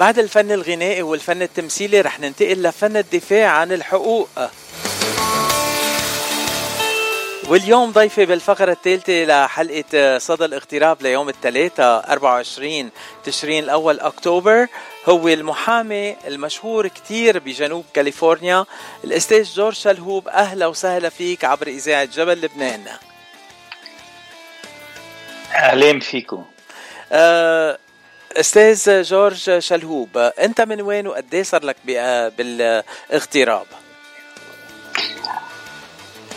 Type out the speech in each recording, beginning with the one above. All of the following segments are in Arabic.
بعد الفن الغنائي والفن التمثيلي رح ننتقل لفن الدفاع عن الحقوق. واليوم ضيفي بالفقرة الثالثة لحلقة صدى الاغتراب ليوم الثلاثاء 24 تشرين الأول أكتوبر هو المحامي المشهور كتير بجنوب كاليفورنيا الأستاذ جورج شلهوب. أهلا وسهلا فيك عبر إذاعة جبل لبنان. أهلين فيكم. أه أستاذ جورج شلهوب أنت من وين وقد صار لك بالاغتراب؟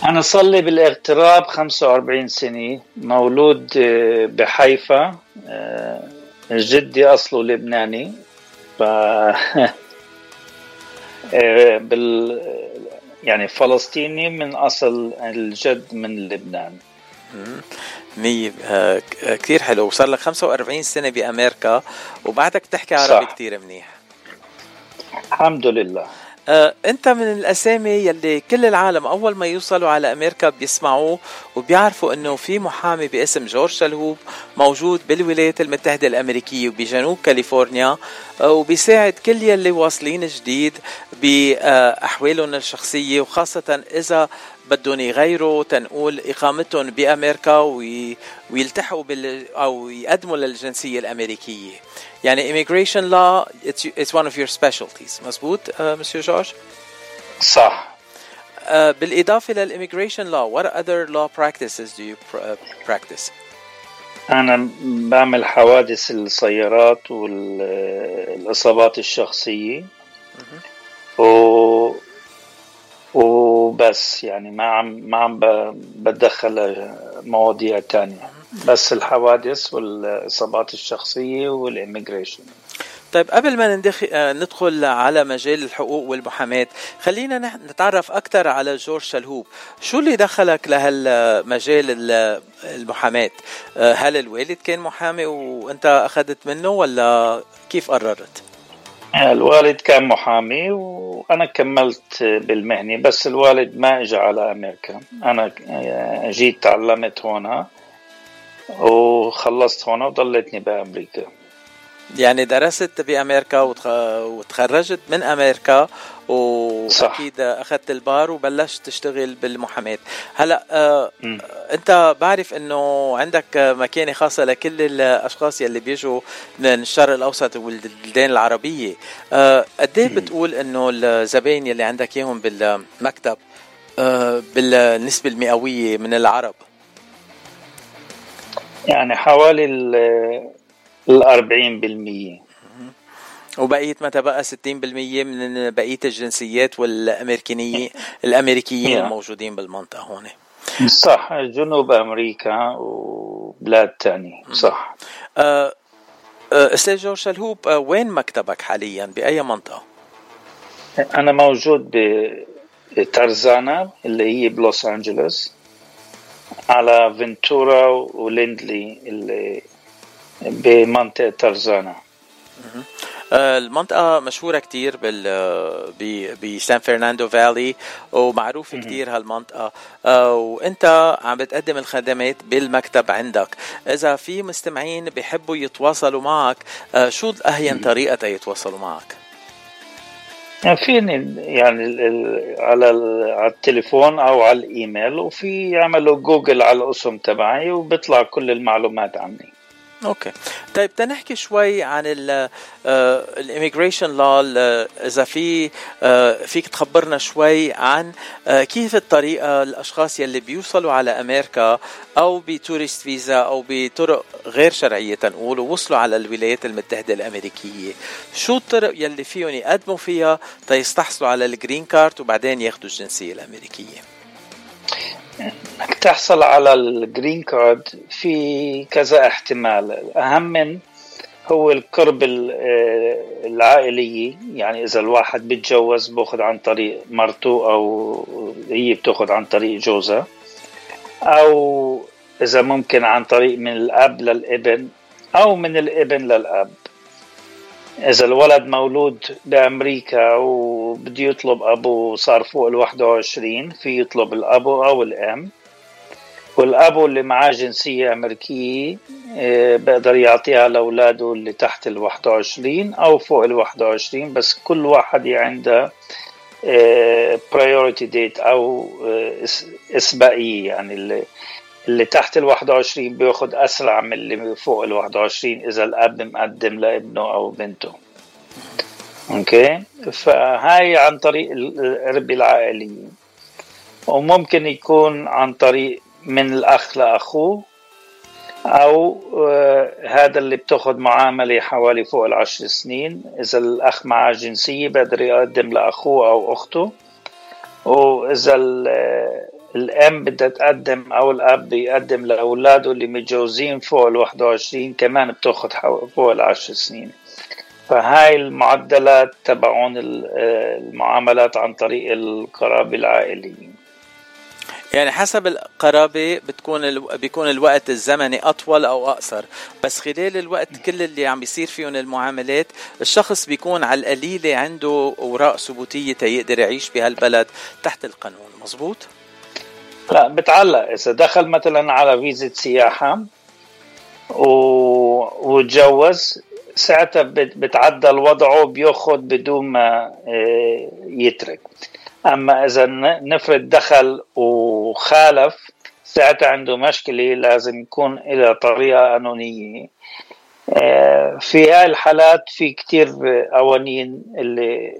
أنا صار لي بالاغتراب 45 سنة مولود آه، بحيفا آه، جدي أصله لبناني ف آه، بال يعني فلسطيني من أصل الجد من لبنان مية كثير حلو. وصار لك 45 سنة بأمريكا وبعدك تحكي عربي كثير منيح. الحمد لله. آه، أنت من الأسامي يلي كل العالم أول ما يوصلوا على أمريكا بيسمعوه وبيعرفوا إنه في محامي باسم جورج شلهوب موجود بالولايات المتحدة الأمريكية وبجنوب كاليفورنيا آه، وبيساعد كل يلي واصلين جديد بأحوالهم الشخصية وخاصة إذا بدهم يغيروا تنقول إقامتهم بأمريكا ويلتحقوا بال أو يقدموا للجنسية الأمريكية. يعني immigration law it's, one of your specialties. مزبوط مسيو جورج صح. uh, بالإضافة للإميجريشن law what other law practices do you practice أنا بعمل حوادث السيارات والإصابات الشخصية. و وبس يعني ما عم ما عم بتدخل مواضيع تانية. بس الحوادث والإصابات الشخصية والإميجريشن. طيب قبل ما ندخل آه، ندخل على مجال الحقوق والمحاماة خلينا نتعرف أكثر على جورج شلهوب. شو اللي دخلك لهالمجال المحاماة؟ آه، هل الوالد كان محامي وأنت أخذت منه ولا كيف قررت؟ الوالد كان محامي وأنا كملت بالمهنة بس الوالد ما اجى على أمريكا. أنا جيت تعلمت هنا وخلصت هنا وضليتني بأمريكا. يعني درست بأمريكا وتخرجت من أمريكا واكيد. أخذت البار وبلشت تشتغل بالمحاماة. هلا آه أنت بعرف إنه عندك مكانه خاصة لكل الأشخاص يلي بيجوا من الشرق الأوسط والبلدان العربية. آه قد إيه بتقول إنه الزباين يلي عندك إياهم بالمكتب آه بالنسبة المئوية من العرب؟ يعني حوالي ال 40% وبقية متى بقى 60% من بقية الجنسيات والأمريكانية الأمريكيين الموجودين بالمنطقة هون؟ صح جنوب أمريكا وبلاد تانية. صح. أه, أه، أستاذ جورج شلهوب أه، وين مكتبك حاليا؟ بأي منطقة؟ أنا موجود بترزانا اللي هي بلوس أنجلوس على فينتورا وليندلي اللي بمنطقة ترزانا. آه، المنطقة مشهورة كتير بال بسان فرناندو فالي ومعروف كتير هالمنطقة. آه، وأنت عم بتقدم الخدمات بالمكتب عندك. إذا في مستمعين بيحبوا يتواصلوا معك آه، شو أهون طريقة يتواصلوا معك؟ فيني يعني على على التليفون أو على الإيميل وفي يعملوا جوجل على الاسم تبعي وبيطلع كل المعلومات عني. okay. طيب تنحكي شوي عن ال immigration لو إذا في آه، فيك تخبرنا شوي عن آه، كيف الطريقة الأشخاص يلي بيوصلوا على أمريكا أو ب tourist visa أو بطرق غير شرعية تنقول ووصلوا على الولايات المتحدة الأمريكية. شو الطرق يلي فيهم يقدموا فيها تيستحصلوا على ال green card وبعدين ياخذوا الجنسية الأمريكية؟ انك تحصل على ال green card في كذا احتمال. الاهم من هو القربى العائلية يعني إذا الواحد بيتجوز بأخذ عن طريق مرته أو هي بتأخذ عن طريق جوزها. أو إذا ممكن عن طريق من الأب للابن أو من الابن للأب. إذا الولد مولود بأمريكا وبده يطلب أبوه صار فوق ال 21 في يطلب الأبو أو الأم والأب اللي معاه جنسية أمريكية آه، بقدر يعطيها لأولاده اللي تحت ال 21 أو فوق ال 21 بس كل واحد عنده priority date أو أسبقية يعني اللي تحت ال 21 بياخد أسرع من اللي فوق ال 21 إذا الأب مقدم لابنه أو بنته. okay؟ فهاي عن طريق القربى العائلي. وممكن يكون عن طريق من الأخ لأخوه أو آه هذا اللي بتاخذ معاملة حوالي فوق العشر سنين. إذا الأخ معاه جنسية بقدر يقدم لأخوه أو أخته. وإذا الأم بدها تقدم أو الأب بيقدم لأولاده اللي متجوزين فوق ال 21 كمان بتأخذ فوق العشر سنين. فهاي المعدلات تبعون المعاملات عن طريق القرابة العائليين يعني حسب القرابة بتكون ال... بيكون الوقت الزمني أطول أو أقصر. بس خلال الوقت كل اللي عم بيصير فيهم المعاملات الشخص بيكون على القليلة عنده أوراق ثبوتية تيقدر يعيش بهالبلد تحت القانون. مزبوط؟ لا بتعلق. إذا دخل مثلا على فيزة سياحة و... وتجوز ساعتها بتعدل وضعه بيأخذ بدون ما آه، يترك. أما إذا نفرض دخل وخالف ساعتها عنده مشكلة لازم يكون إلى طريقة قانونيه آه، في هاي الحالات في كتير قوانين اللي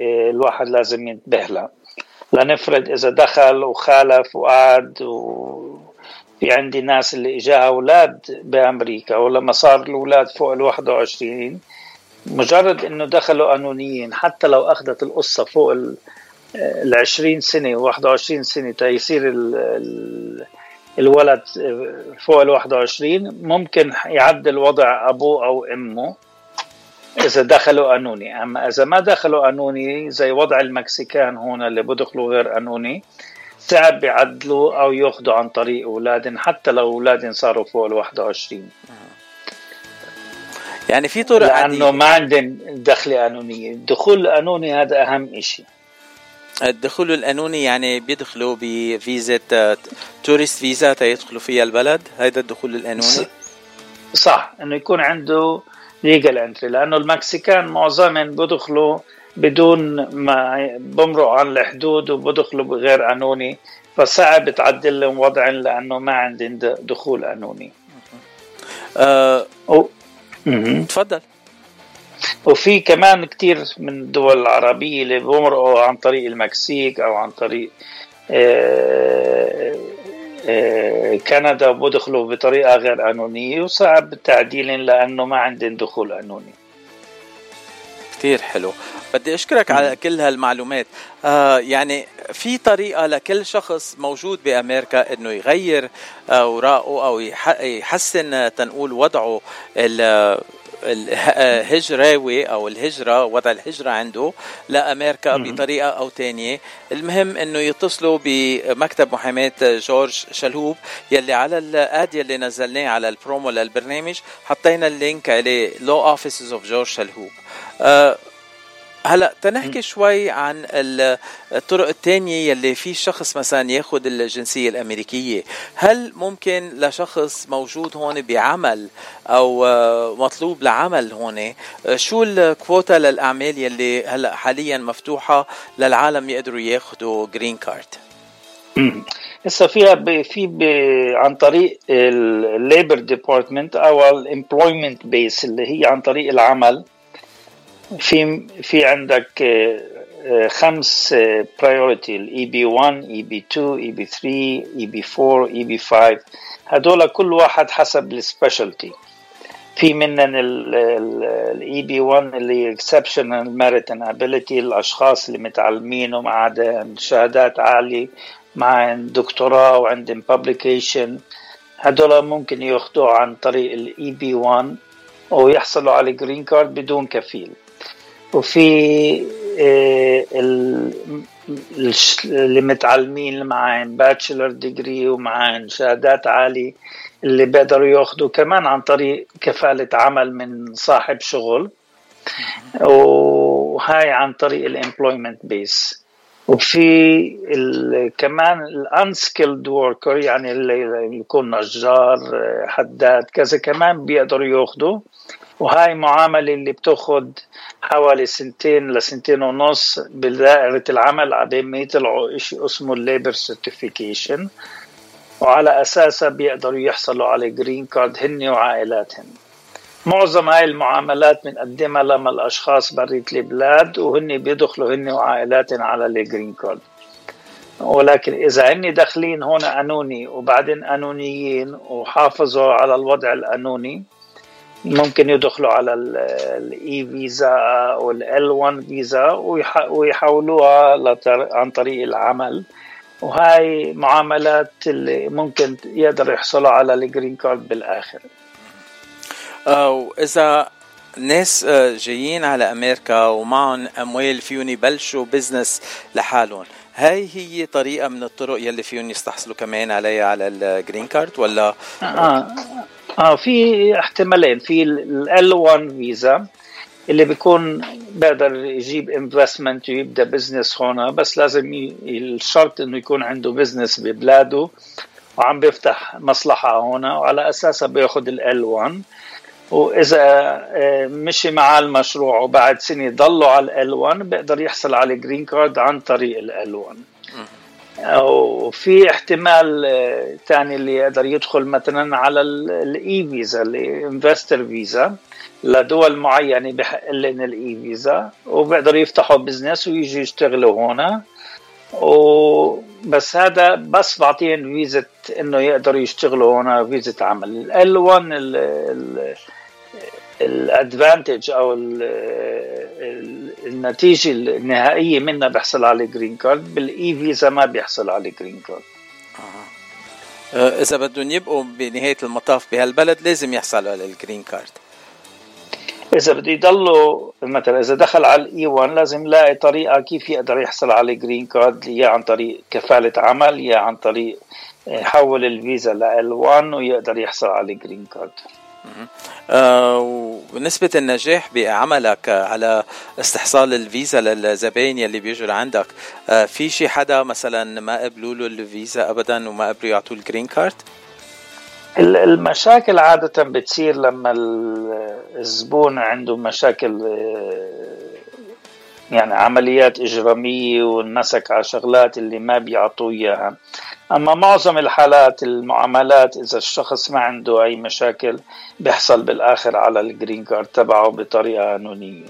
آه، الواحد لازم ينتبه لها. لنفرض إذا دخل وخالف وقعد و في عندي ناس اللي اجاها أولاد بأمريكا ولما صار الأولاد فوق ال 21 مجرد إنه دخلوا قانونيين حتى لو أخذت القصة فوق ال 20 سنة و 21 سنة تيصير الولد فوق ال 21 ممكن يعدل وضع أبوه أو أمه. إذا دخلوا قانوني أما إذا ما دخلوا قانوني زي وضع المكسيكان هون اللي بدخلوا غير قانوني صعب يعدلوا أو يأخذوا عن طريق اولادهم حتى لو اولادهم صاروا فوق ال 21 يعني في طرق لأنه ما عندهم دخله قانونيه، الدخول القانوني هذا أهم شيء الدخول القانوني يعني بيدخلوا ب visa tourist visa تيدخلوا فيها البلد؟ هذا الدخول القانوني صح. إنه يكون عنده legal entry لأنه ال Mexican معظمهم بيدخلوا بدون ما بمرق عن الحدود وبدخلوا بغير قانوني فصعب تعدل لهم وضعهم لأنه ما عندهم دخول قانوني. أه تفضل. وفي كمان كتير من الدول العربية اللي بمرقوا عن طريق المكسيك أو عن طريق آه، كندا بدخلوا بطريقة غير قانونية وصعب تعديلهم لأنه ما عندهم دخول قانوني كثير حلو. بدي أشكرك على كل هالمعلومات. آه يعني في طريقة لكل شخص موجود بأمريكا إنه يغير أوراقه أو يحسن تنقول وضعه الهجراوي أو الهجرة وضع الهجرة عنده لأمريكا بطريقة أو ثانية المهم إنه يتصلوا بمكتب محاماة جورج شلهوب يلي على ال ad يلي نزلناه على البرومو للبرنامج حطينا ال link عليه Law Offices of George Shalhoub هلا تنحكي شوي عن الطرق الثانية يلي في شخص مثلا ياخذ الجنسية الأمريكية. هل ممكن لشخص موجود هون بعمل أو آه، مطلوب لعمل هون آه، شو الكوتا للأعمال يلي هلا حاليا مفتوحة للعالم يقدروا ياخذوا green card هسه فيها في عن طريق ال Labor Department أو ال employment based اللي هي عن طريق العمل. في في عندك آه، آه، خمس priority ال EB 1 EB 2 EB 3 EB 4 EB 5 هدول كل واحد حسب ال specialty في منن ال EB 1 اللي exceptional merit and ability الأشخاص اللي متعلمين ومعهم شهادات عالية معهم دكتوراه وعندهم publication هدول ممكن ياخذوه عن طريق ال EB 1 ويحصلوا على green card بدون كفيل. وفي آه، اللي متعلمين اللي معاهم bachelor degree ومعاهم شهادات عالية اللي بيقدروا ياخذوا كمان عن طريق كفالة عمل من صاحب شغل. وهاي عن طريق ال employment based وفي كمان ال unskilled worker يعني اللي يكون نجار حداد كذا كمان بيقدروا ياخذوا وهاي معاملة اللي بتاخد حوالي سنتين لسنتين ونص بدائرة العمل ما يطلعوا إشي اسمه ال labor certification وعلى أساسها بيقدروا يحصلوا على green card هن وعائلاتهم. معظم هاي المعاملات بنقدمها لما الأشخاص بريت البلاد وهن بيدخلوا هن وعائلاتهم على ال green card ولكن إذا هن داخلين هون قانوني وبعدين قانونيين وحافظوا على الوضع القانوني ممكن يدخلوا على ال E visa أو ال L1 visa ويحولوها عن طريق العمل. وهاي معاملات اللي ممكن يقدر يحصلوا على ال green card بالآخر. واذا ناس آه، جايين على أمريكا ومعهم أموال فيهم يبلشوا business لحالهم هاي هي طريقة من الطرق يلي فيهم يستحصلوا كمان عليها على ال green card ولا؟ آه. آه في احتمالين. في ال L1 visa اللي بيكون بقدر يجيب investment ويبدأ business هون بس لازم الشرط إنه يكون عنده business ببلاده وعم بيفتح مصلحة هون وعلى أساسها بياخذ ال L1 وإذا آه، مشي مع المشروع وبعد سنة ضلوا على ال L1 بيقدر يحصل على green card عن طريق ال L1 وفي احتمال ثاني آه، اللي يقدر يدخل مثلا على ال E visa ال investor visa لدول معينة بحق لهم ال E visa وبيقدروا يفتحوا business ويجوا يشتغلوا هون. وبس هذا بس بعطيهم فيزا إنه يقدروا يشتغلوا هون فيزا عمل. ال L1 ال advantage أو النتيجة النهائية منها بيحصل على green card بال E visa ما بيحصل على green card آه. إذا بدهم يبقوا بنهاية المطاف بهالبلد لازم يحصلوا على ال green card إذا بده يضلوا مثلا إذا دخل على ال E1 لازم يلاقي طريقة كيف يقدر يحصل على ال green card يا عن طريق كفالة عمل يا عن طريق يحول الفيزا ل L1 ويقدر يحصل على ال green card آه ونسبة النجاح بعملك على استحصال الفيزا للزباين يلي بيجوا لعندك آه في شي حدا مثلا ما قبلوا له الفيزا ابدا وما قبلوا يعطوه ال green card؟ المشاكل عادة بتصير لما الزبون عنده مشاكل يعني عمليات إجرامية والنسك على شغلات اللي ما بيعطوه إياها. أما معظم الحالات المعاملات إذا الشخص ما عنده أي مشاكل بيحصل بالآخر على ال green card تبعه بطريقة قانونية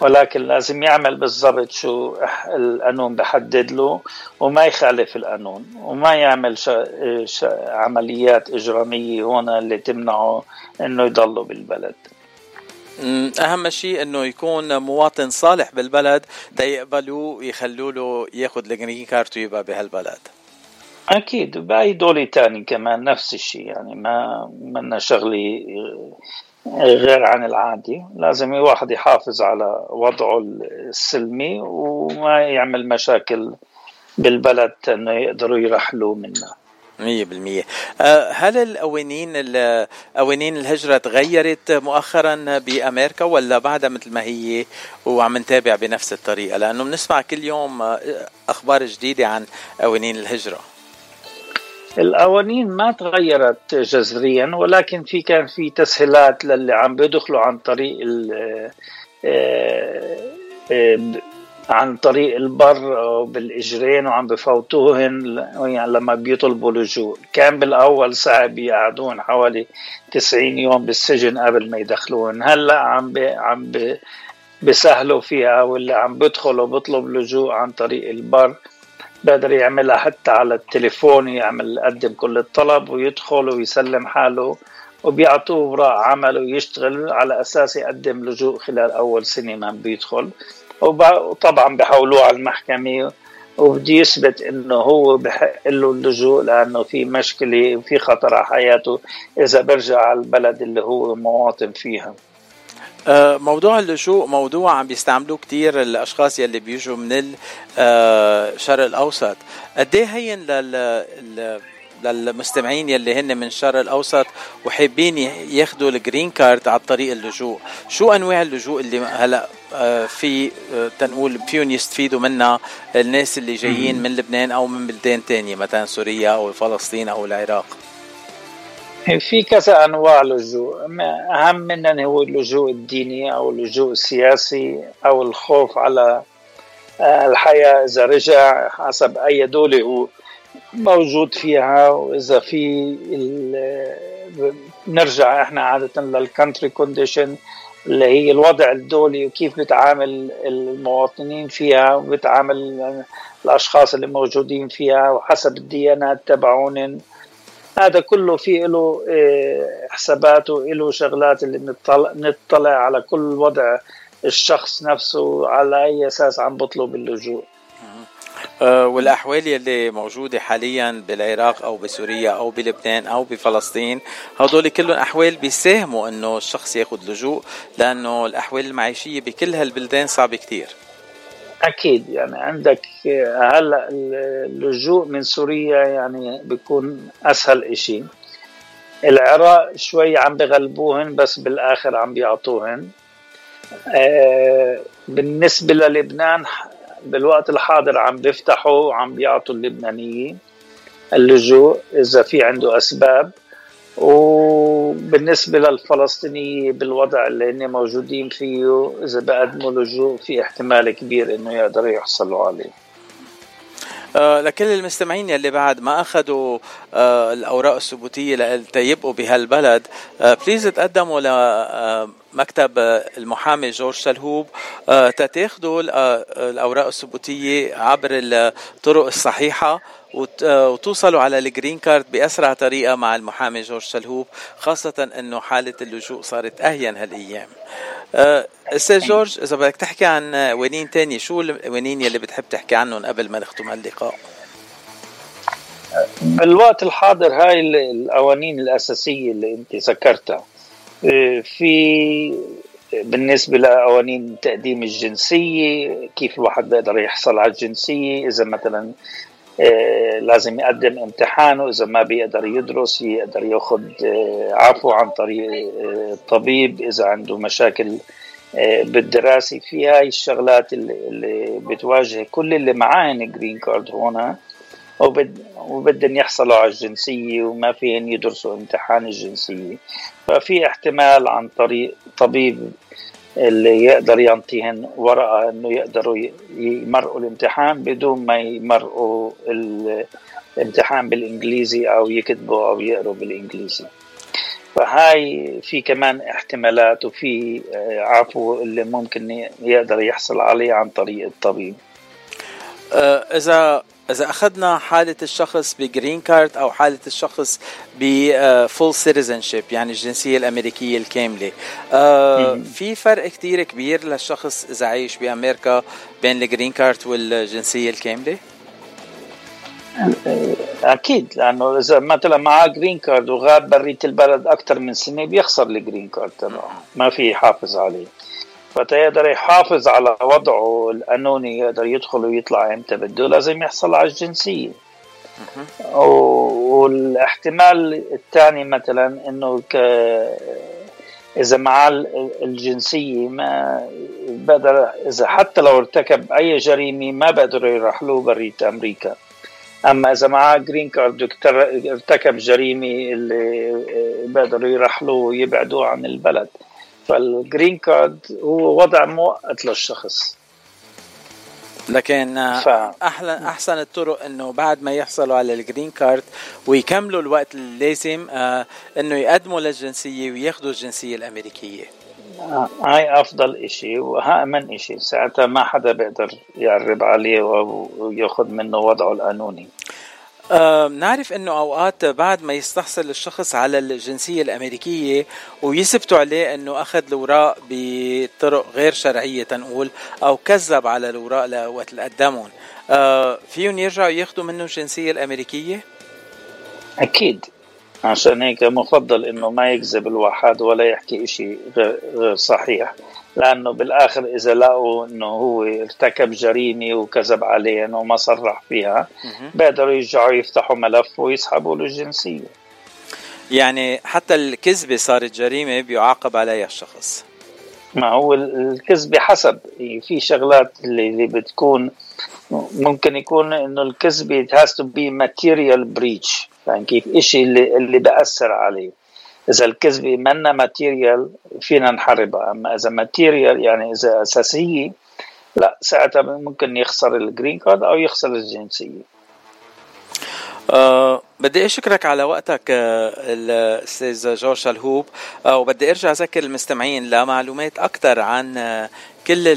ولكن لازم يعمل بالضبط شو القانون بحدد له وما يخالف القانون وما يعمل شا شا عمليات إجرامية هون اللي تمنعه إنه يضله بالبلد. أهم شيء إنه يكون مواطن صالح بالبلد تيقبلوه يخلوا له ياخذ ال green card ويبقى بهالبلد. أكيد باي دولة تاني كمان نفس الشيء يعني ما منا شغلي غير عن العادي لازم الواحد يحافظ على وضعه السلمي وما يعمل مشاكل بالبلد إنه يقدروا يرحلوا منها. مية بالمية. آه، هل القوانين قوانين الهجرة تغيرت مؤخرا بأمريكا ولا بعدها مثل ما هي وعم نتابع بنفس الطريقة؟ لأنه بنسمع كل يوم آه، أخبار جديدة عن قوانين الهجرة. القوانين ما تغيرت جذريا ولكن في كان في تسهيلات للي عم بيدخلوا عن طريق آه، عن طريق البر بالإجرين وعم بفوتوهن يعني لما بيطلبوا لجوء. كان بالأول صعب يقعدون حوالي 90 يوم بالسجن قبل ما يدخلوهن. هلأ عم بي عم بي بيسهلوا فيها واللي عم بدخل بيطلب لجوء عن طريق البر بقدر يعملها حتى على التليفون يعمل يقدم كل الطلب ويدخل ويسلم حاله وبيعطوه أوراق عمل ويشتغل على أساس يقدم لجوء خلال أول سنة ما بيدخل. وطبعا بحولوه على المحكمة وبده يثبت إنه هو بحق له اللجوء لأنه في مشكلة وفي خطر على حياته إذا برجع على البلد اللي هو مواطن فيها. آه، موضوع اللجوء موضوع عم بيستعملوه كتير الأشخاص يلي بيجوا من الشرق آه، الأوسط. قد إيه هين لل للمستمعين يلي هن من الشرق الأوسط وحابين ياخذوا الجرين كارد على طريق اللجوء؟ شو أنواع اللجوء اللي هلأ في تنقول فيهم يستفيدوا منها الناس اللي جايين من لبنان أو من بلدان تانية مثلا سوريا أو فلسطين أو العراق. في كذا أنواع لجوء. أهم منها هو اللجوء الديني أو اللجوء السياسي أو الخوف على آه، الحياة إذا رجع حسب أي دولة هو موجود فيها. وإذا في نرجع إحنا عادة لل country condition اللي هي الوضع الدولي وكيف بتعامل المواطنين فيها وبتعامل الأشخاص اللي موجودين فيها وحسب الديانات تبعون. هذا كله في له آه، حسابات وله شغلات اللي نطلع, نطلع على كل وضع الشخص نفسه على أي أساس عم بطلب اللجوء. والأحوال يلي موجودة حاليا بالعراق أو بسوريا أو بلبنان أو بفلسطين هدول كلهم أحوال بيساهموا إنه الشخص ياخذ لجوء لأنه الأحوال المعيشية بكل هالبلدان صعبه كثير أكيد يعني عندك هلأ اللجوء من سوريا يعني بيكون أسهل إشي. العراق شوي عم بغلبوهن بس بالآخر عم بيعطوهن. آه، بالنسبة للبنان بالوقت الحاضر عم بيفتحوا وعم بيعطوا اللبنانيين اللجوء إذا في عنده أسباب. وبالنسبة للفلسطينيين بالوضع اللي هن موجودين فيه إذا بقدموا لجوء في احتمال كبير إنه يقدروا يحصلوا عليه. لكل المستمعين يلي بعد ما أخذوا آه الأوراق الثبوتية ليبقوا بهالبلد آه please تقدموا لمكتب آه، المحامي جورج شلهوب آه تتاخذوا آه، الأوراق الثبوتية عبر الطرق الصحيحة وتوصلوا على ال green card بأسرع طريقة مع المحامي جورج شلهوب خاصة إنه حالة اللجوء صارت أهين هالأيام. أستاذ جورج إذا بدك تحكي عن عناوين تاني شو العناوين يلي بتحب تحكي عنهم قبل ما نختم هاللقاء؟ بالوقت الحاضر هاي القوانين الأساسية اللي أنت ذكرتها. أه، في بالنسبة لقوانين تقديم الجنسية كيف الواحد بيقدر يحصل على الجنسية؟ إذا مثلا آه، لازم يقدم امتحانه إذا ما بيقدر يدرس يقدر ياخذ آه، عفو عن طريق الطبيب آه، إذا عنده مشاكل بالدراسة. في هاي الشغلات اللي بتواجه كل اللي معاهن جرين كارد هون وبدهم يحصلوا على الجنسية وما فيهن يدرسوا امتحان الجنسية. ففي احتمال عن طريق طبيب اللي يقدر يعطيهن ورقة إنه يقدروا يمرقوا الامتحان بدون ما يمرقوا الامتحان بالإنجليزي أو يكتبوا أو يقروا بالإنجليزي. فهاي في كمان احتمالات وفي آه، عفو اللي ممكن يقدر يحصل عليه عن طريق الطبيب. اذا إذا أخذنا حالة الشخص ب green card أو حالة الشخص ب full citizenship يعني الجنسية الأمريكية الكاملة. آه في فرق كتير كبير للشخص إذا عايش بأمريكا بين ال green card والجنسية الكاملة؟ أكيد لأنه إذا مثلا معاه green card وغاب برية البلد أكثر من سنة بيخسر ال green card تبعه. ما في يحافظ عليه. فتيقدر يحافظ على وضعه القانوني يقدر يدخل ويطلع إمتى بده لازم يحصل على الجنسية. والاحتمال الثاني مثلا إنه ك إذا معاه الجنسية ما بقدر إذا حتى لو ارتكب أي جريمة ما بقدروا يرحلوه برية أمريكا. أما إذا معاه جرين كارد ارتكب جريمة اللي بقدروا يرحلوه ويبعدوه عن البلد. فال green card هو وضع مؤقت للشخص لكن ف... أحلى أحسن الطرق إنه بعد ما يحصلوا على ال green card ويكملوا الوقت اللازم آه إنه يقدموا للجنسية وياخذوا الجنسية الأمريكية. آه هاي أفضل إشي واامن إشي ساعتها ما حدا بيقدر يقرب عليه وياخذ منه وضعه القانوني. نعرف إنه أوقات بعد ما يستحصل الشخص على الجنسية الأمريكية ويثبتوا عليه إنه أخذ الاوراق بطرق غير شرعية تنقول أو كذب على الاوراق لوقت قدمهم أه فيهم يرجعوا ياخذوا منه الجنسية الأمريكية؟ أكيد. عشان هيك مفضل إنه ما يكذب الواحد ولا يحكي إشي غير صحيح. لأنه بالآخر إذا لقوا إنه هو ارتكب جريمة وكذب عليهم وما صرح فيها بيقدروا يرجعوا يفتحوا ملف ويسحبوا له الجنسية. يعني حتى الكذبة صارت جريمة بيعاقب عليها الشخص. ما هو الكذب حسب. في شغلات اللي, اللي بتكون ممكن يكون إنه الكذب it has to be material breach. يعني كيف إشي اللي اللي بأثر عليه. إذا الكذبه مانا material فينا نحاربها أما إذا material يعني إذا اساسيه لا ساعتها ممكن يخسر ال green card أو يخسر الجنسية. أه بدي أشكرك على وقتك أه الاستاذ جورج شلهوب أه وبدي أرجع أذكر المستمعين لمعلومات أكثر عن أه كل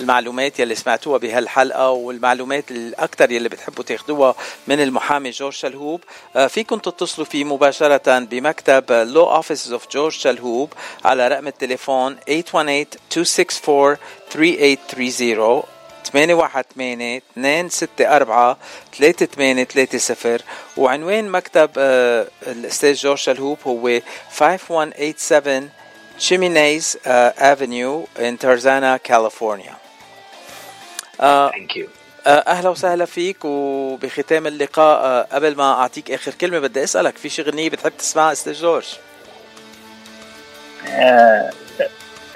المعلومات يلي سمعتوها بهالحلقة والمعلومات الأكثر يلي بتحبوا تاخذوها من المحامي جورج شلهوب آه، فيكم تتصلوا فيه مباشرة بمكتب Law Office of جورج شلهوب على رقم التليفون 818 264 3830 818 264 3830 وعنوان مكتب آه، الأستاذ جورج شلهوب هو 5187 Chimneys uh, Avenue in Tarzana, California. Thank you آه، أهلا وسهلا فيك وبختام اللقاء آه، قبل ما أعطيك آخر كلمة بدي أسألك في شي غنيه بتحب تسمعها أستاذ جورج؟ آه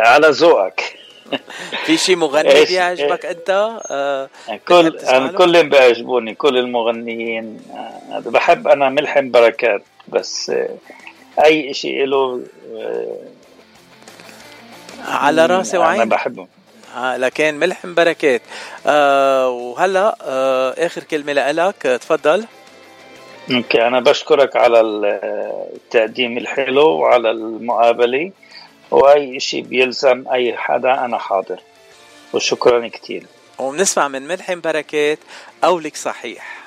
على ذوقك. في شي مغني بيعجبك أنت؟ آه كل أنا كلهم بيعجبوني كل المغنيين. آه بحب أنا ملحم بركات بس آه أي شيء له آه على راسي وعيني أنا بحبه. آه لكن ملحم بركات آه وهلا آه آخر كلمة لك تفضل. أوكي أنا بشكرك على التقديم الحلو وعلى المقابلة. وأي شيء بيلزم أي حدا أنا حاضر. وشكرا كثير وبنسمع من ملحم بركات قولك صحيح.